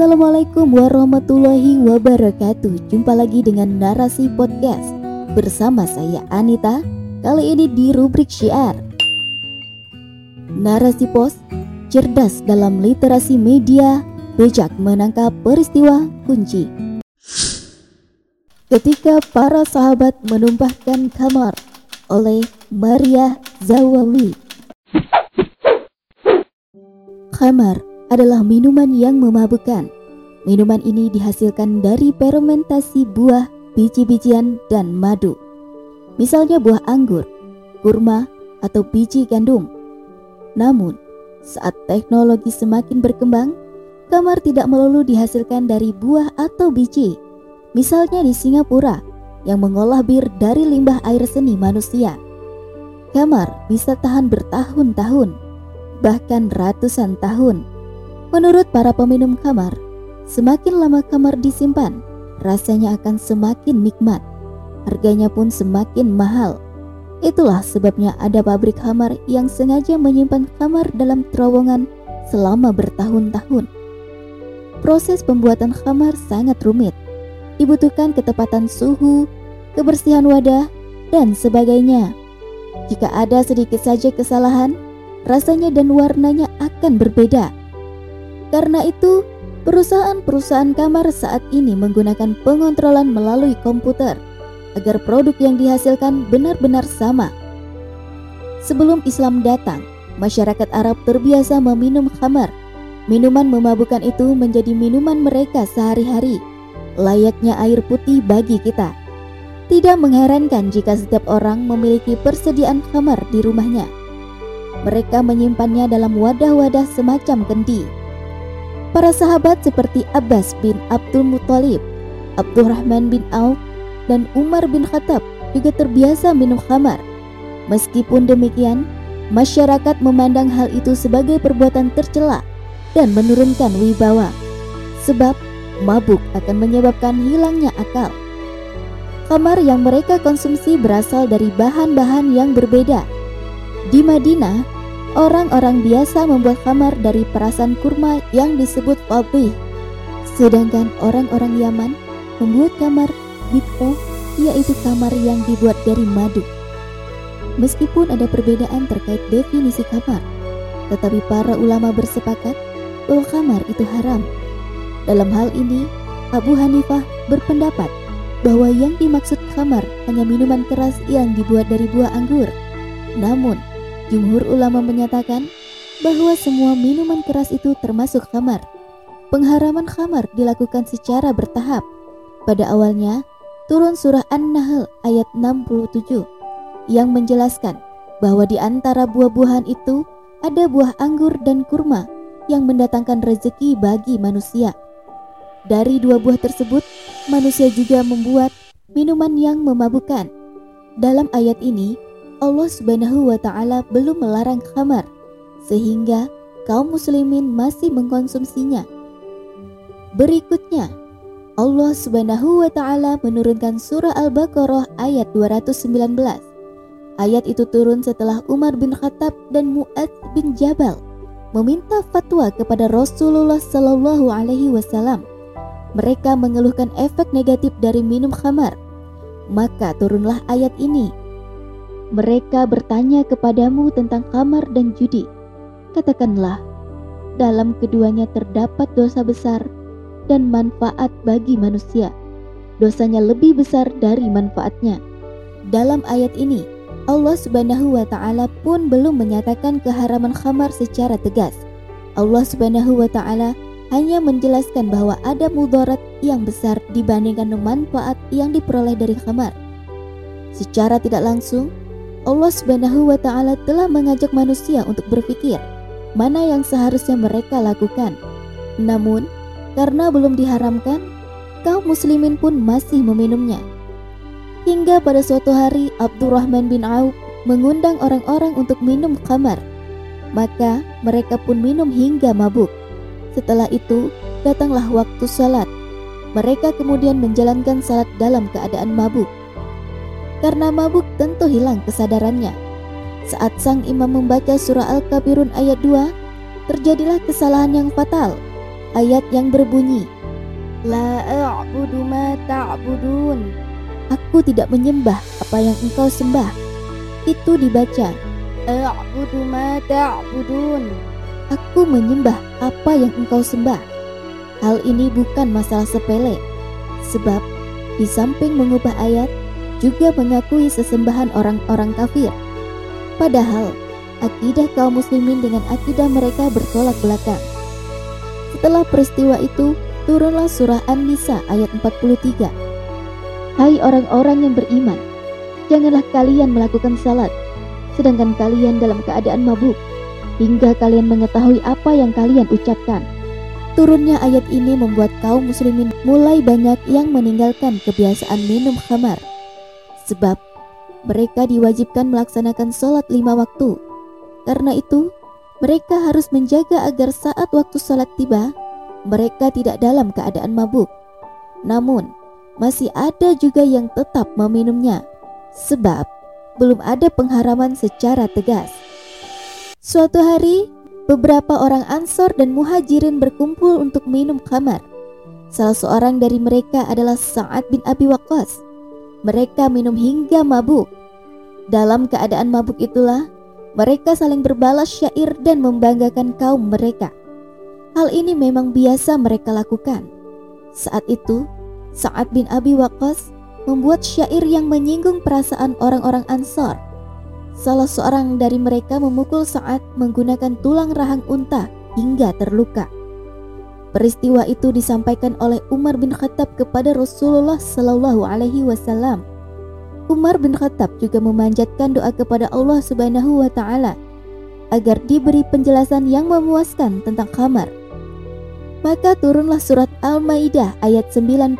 Assalamualaikum warahmatullahi wabarakatuh. Jumpa lagi dengan Narasi Podcast Bersama saya Anita. Kali ini di rubrik syiar. Narasi Pos Cerdas dalam literasi media Bijak menangkap peristiwa kunci. Ketika para sahabat menumpahkan kamar Oleh Maria Zawawi Khamar adalah minuman yang memabukkan. Minuman ini dihasilkan dari fermentasi buah, biji-bijian, dan madu. Misalnya buah anggur, kurma, atau biji gandum. Namun, saat teknologi semakin berkembang, kamar tidak melulu dihasilkan dari buah atau biji. Misalnya di Singapura, yang mengolah bir dari limbah air seni manusia. Kamar bisa tahan bertahun-tahun, bahkan ratusan tahun Menurut para peminum kamar, semakin lama kamar disimpan, rasanya akan semakin nikmat. Harganya pun semakin mahal. Itulah sebabnya ada pabrik kamar yang sengaja menyimpan kamar dalam terowongan selama bertahun-tahun. Proses pembuatan kamar sangat rumit. Dibutuhkan ketepatan suhu, kebersihan wadah, dan sebagainya. Jika ada sedikit saja kesalahan, rasanya dan warnanya akan berbeda. Karena itu, perusahaan-perusahaan kamar saat ini menggunakan pengontrolan melalui komputer agar produk yang dihasilkan benar-benar sama. Sebelum Islam datang, masyarakat Arab terbiasa meminum khamar. Minuman memabukkan itu menjadi minuman mereka sehari-hari, layaknya air putih bagi kita. Tidak mengherankan jika setiap orang memiliki persediaan khamar di rumahnya. Mereka menyimpannya dalam wadah-wadah semacam kendi Para sahabat seperti Abbas bin Abdul Muthalib, Abdurrahman bin Auf, dan Umar bin Khattab juga terbiasa minum khamar. Meskipun demikian, masyarakat memandang hal itu sebagai perbuatan tercela dan menurunkan wibawa. Sebab mabuk akan menyebabkan hilangnya akal. Khamar yang mereka konsumsi berasal dari bahan-bahan yang berbeda. Di Madinah, Orang-orang biasa membuat kamar dari perasan kurma yang disebut fadih. Sedangkan orang-orang Yaman membuat kamar bitpo, yaitu kamar yang dibuat dari madu. Meskipun ada perbedaan terkait definisi kamar, tetapi para ulama bersepakat bahwa kamar itu haram. Dalam hal ini, Abu Hanifah berpendapat bahwa yang dimaksud kamar hanya minuman keras yang dibuat dari buah anggur. Namun, Jumhur ulama menyatakan bahwa semua minuman keras itu termasuk khamar. Pengharaman khamar dilakukan secara bertahap. Pada awalnya, turun surah An-Nahl ayat 67 yang menjelaskan bahwa di antara buah-buahan itu ada buah anggur dan kurma yang mendatangkan rezeki bagi manusia. Dari dua buah tersebut, manusia juga membuat minuman yang memabukkan. Dalam ayat ini, Allah Subhanahu wa taala belum melarang khamar sehingga kaum muslimin masih mengkonsumsinya. Berikutnya, Allah Subhanahu wa taala menurunkan surah Al-Baqarah ayat 219. Ayat itu turun setelah Umar bin Khattab dan Mu'ad bin Jabal meminta fatwa kepada Rasulullah Sallallahu alaihi wasallam. Mereka mengeluhkan efek negatif dari minum khamar. Maka turunlah ayat ini mereka bertanya kepadamu tentang kamar dan judi. Katakanlah, dalam keduanya terdapat dosa besar dan manfaat bagi manusia. Dosanya lebih besar dari manfaatnya. Dalam ayat ini, Allah Subhanahu wa taala pun belum menyatakan keharaman khamar secara tegas. Allah Subhanahu wa taala hanya menjelaskan bahwa ada mudarat yang besar dibandingkan manfaat yang diperoleh dari khamar. Secara tidak langsung, Allah Subhanahu wa taala telah mengajak manusia untuk berpikir mana yang seharusnya mereka lakukan. Namun, karena belum diharamkan, kaum muslimin pun masih meminumnya. Hingga pada suatu hari Abdurrahman bin Auf mengundang orang-orang untuk minum khamar. Maka mereka pun minum hingga mabuk. Setelah itu, datanglah waktu salat. Mereka kemudian menjalankan salat dalam keadaan mabuk. Karena mabuk tentu hilang kesadarannya. Saat sang imam membaca surah Al-Kabirun ayat 2, terjadilah kesalahan yang fatal. ayat yang berbunyi, La a'budu ma ta'budun. Aku tidak menyembah apa yang engkau sembah. Itu dibaca, A'budu ma ta'budun. Aku menyembah apa yang engkau sembah. Hal ini bukan masalah sepele, sebab di samping mengubah ayat, juga mengakui sesembahan orang-orang kafir. Padahal, akidah kaum muslimin dengan akidah mereka bertolak belakang. Setelah peristiwa itu, turunlah surah An-Nisa ayat 43. Hai orang-orang yang beriman, janganlah kalian melakukan salat, sedangkan kalian dalam keadaan mabuk, hingga kalian mengetahui apa yang kalian ucapkan. Turunnya ayat ini membuat kaum muslimin mulai banyak yang meninggalkan kebiasaan minum khamar. Sebab mereka diwajibkan melaksanakan sholat lima waktu. Karena itu, mereka harus menjaga agar saat waktu sholat tiba, mereka tidak dalam keadaan mabuk. Namun, masih ada juga yang tetap meminumnya. Sebab, belum ada pengharaman secara tegas. Suatu hari, beberapa orang Ansor dan Muhajirin berkumpul untuk minum khamar. Salah seorang dari mereka adalah Sa'ad bin Abi Waqqas. Mereka minum hingga mabuk. Dalam keadaan mabuk itulah, mereka saling berbalas syair dan membanggakan kaum mereka. Hal ini memang biasa mereka lakukan. Saat itu, Sa'ad bin Abi Waqqas membuat syair yang menyinggung perasaan orang-orang Ansor Salah seorang dari mereka memukul saat menggunakan tulang rahang unta hingga terluka. Peristiwa itu disampaikan oleh Umar bin Khattab kepada Rasulullah Sallallahu Alaihi Wasallam. Umar bin Khattab juga memanjatkan doa kepada Allah Subhanahu Wa Taala agar diberi penjelasan yang memuaskan tentang khamar. Maka turunlah surat Al-Maidah ayat 90.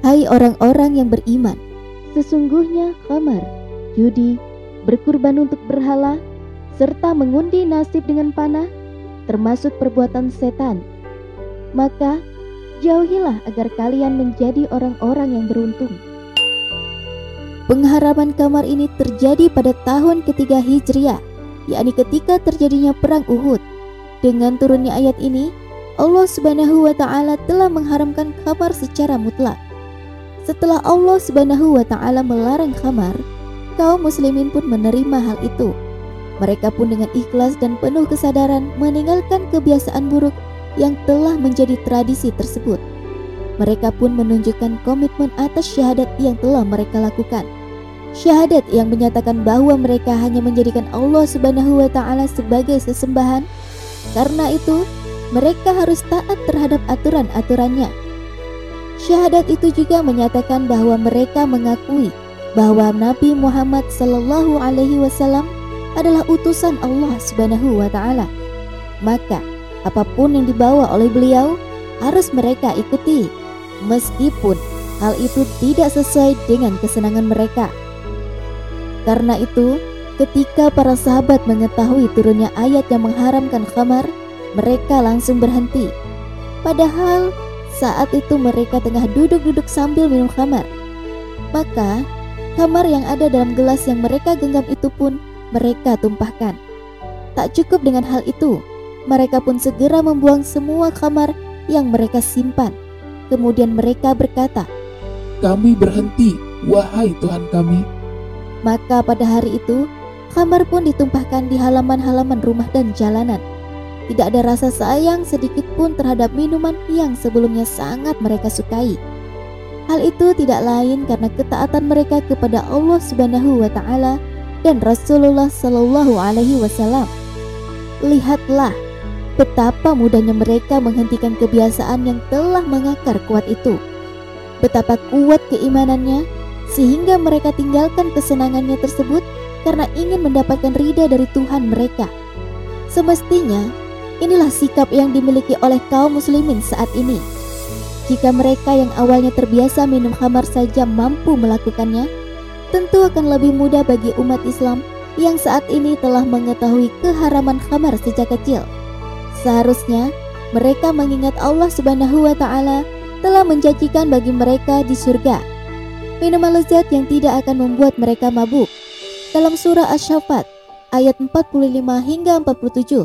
Hai orang-orang yang beriman, sesungguhnya khamar, judi, berkurban untuk berhala, serta mengundi nasib dengan panah, termasuk perbuatan setan. Maka jauhilah agar kalian menjadi orang-orang yang beruntung. Pengharaman kamar ini terjadi pada tahun ketiga Hijriah, yakni ketika terjadinya perang Uhud. Dengan turunnya ayat ini, Allah Subhanahu wa taala telah mengharamkan kamar secara mutlak. Setelah Allah Subhanahu wa taala melarang kamar, kaum muslimin pun menerima hal itu. Mereka pun dengan ikhlas dan penuh kesadaran meninggalkan kebiasaan buruk yang telah menjadi tradisi tersebut. Mereka pun menunjukkan komitmen atas syahadat yang telah mereka lakukan. Syahadat yang menyatakan bahwa mereka hanya menjadikan Allah Subhanahu wa taala sebagai sesembahan. Karena itu, mereka harus taat terhadap aturan-aturannya. Syahadat itu juga menyatakan bahwa mereka mengakui bahwa Nabi Muhammad Sallallahu Alaihi Wasallam adalah utusan Allah Subhanahu Wa Taala. Maka apa pun yang dibawa oleh beliau harus mereka ikuti, meskipun hal itu tidak sesuai dengan kesenangan mereka. Karena itu, ketika para sahabat mengetahui turunnya ayat yang mengharamkan khamar, mereka langsung berhenti. Padahal saat itu mereka tengah duduk-duduk sambil minum khamar. Maka Kamar yang ada dalam gelas yang mereka genggam itu pun mereka tumpahkan. Tak cukup dengan hal itu, mereka pun segera membuang semua kamar yang mereka simpan. Kemudian mereka berkata, "Kami berhenti, wahai Tuhan kami." Maka pada hari itu, kamar pun ditumpahkan di halaman-halaman rumah dan jalanan. Tidak ada rasa sayang sedikit pun terhadap minuman yang sebelumnya sangat mereka sukai. Hal itu tidak lain karena ketaatan mereka kepada Allah Subhanahu wa taala dan Rasulullah Shallallahu alaihi wasallam. Lihatlah betapa mudahnya mereka menghentikan kebiasaan yang telah mengakar kuat itu. Betapa kuat keimanannya sehingga mereka tinggalkan kesenangannya tersebut karena ingin mendapatkan ridha dari Tuhan mereka. Semestinya, inilah sikap yang dimiliki oleh kaum muslimin saat ini. Jika mereka yang awalnya terbiasa minum khamar saja mampu melakukannya, tentu akan lebih mudah bagi umat Islam yang saat ini telah mengetahui keharaman khamar sejak kecil. Seharusnya mereka mengingat Allah Subhanahu wa taala telah menjanjikan bagi mereka di surga minuman lezat yang tidak akan membuat mereka mabuk. Dalam surah Asy-Syaffat ayat 45 hingga 47,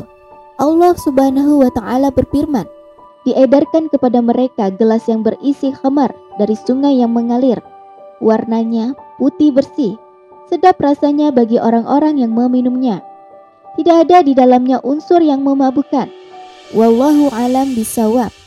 Allah Subhanahu wa taala berfirman, Diedarkan kepada mereka gelas yang berisi khamar dari sungai yang mengalir. Warnanya putih bersih, sedap rasanya bagi orang-orang yang meminumnya. Tidak ada di dalamnya unsur yang memabukkan. Wallahu alam bisawab.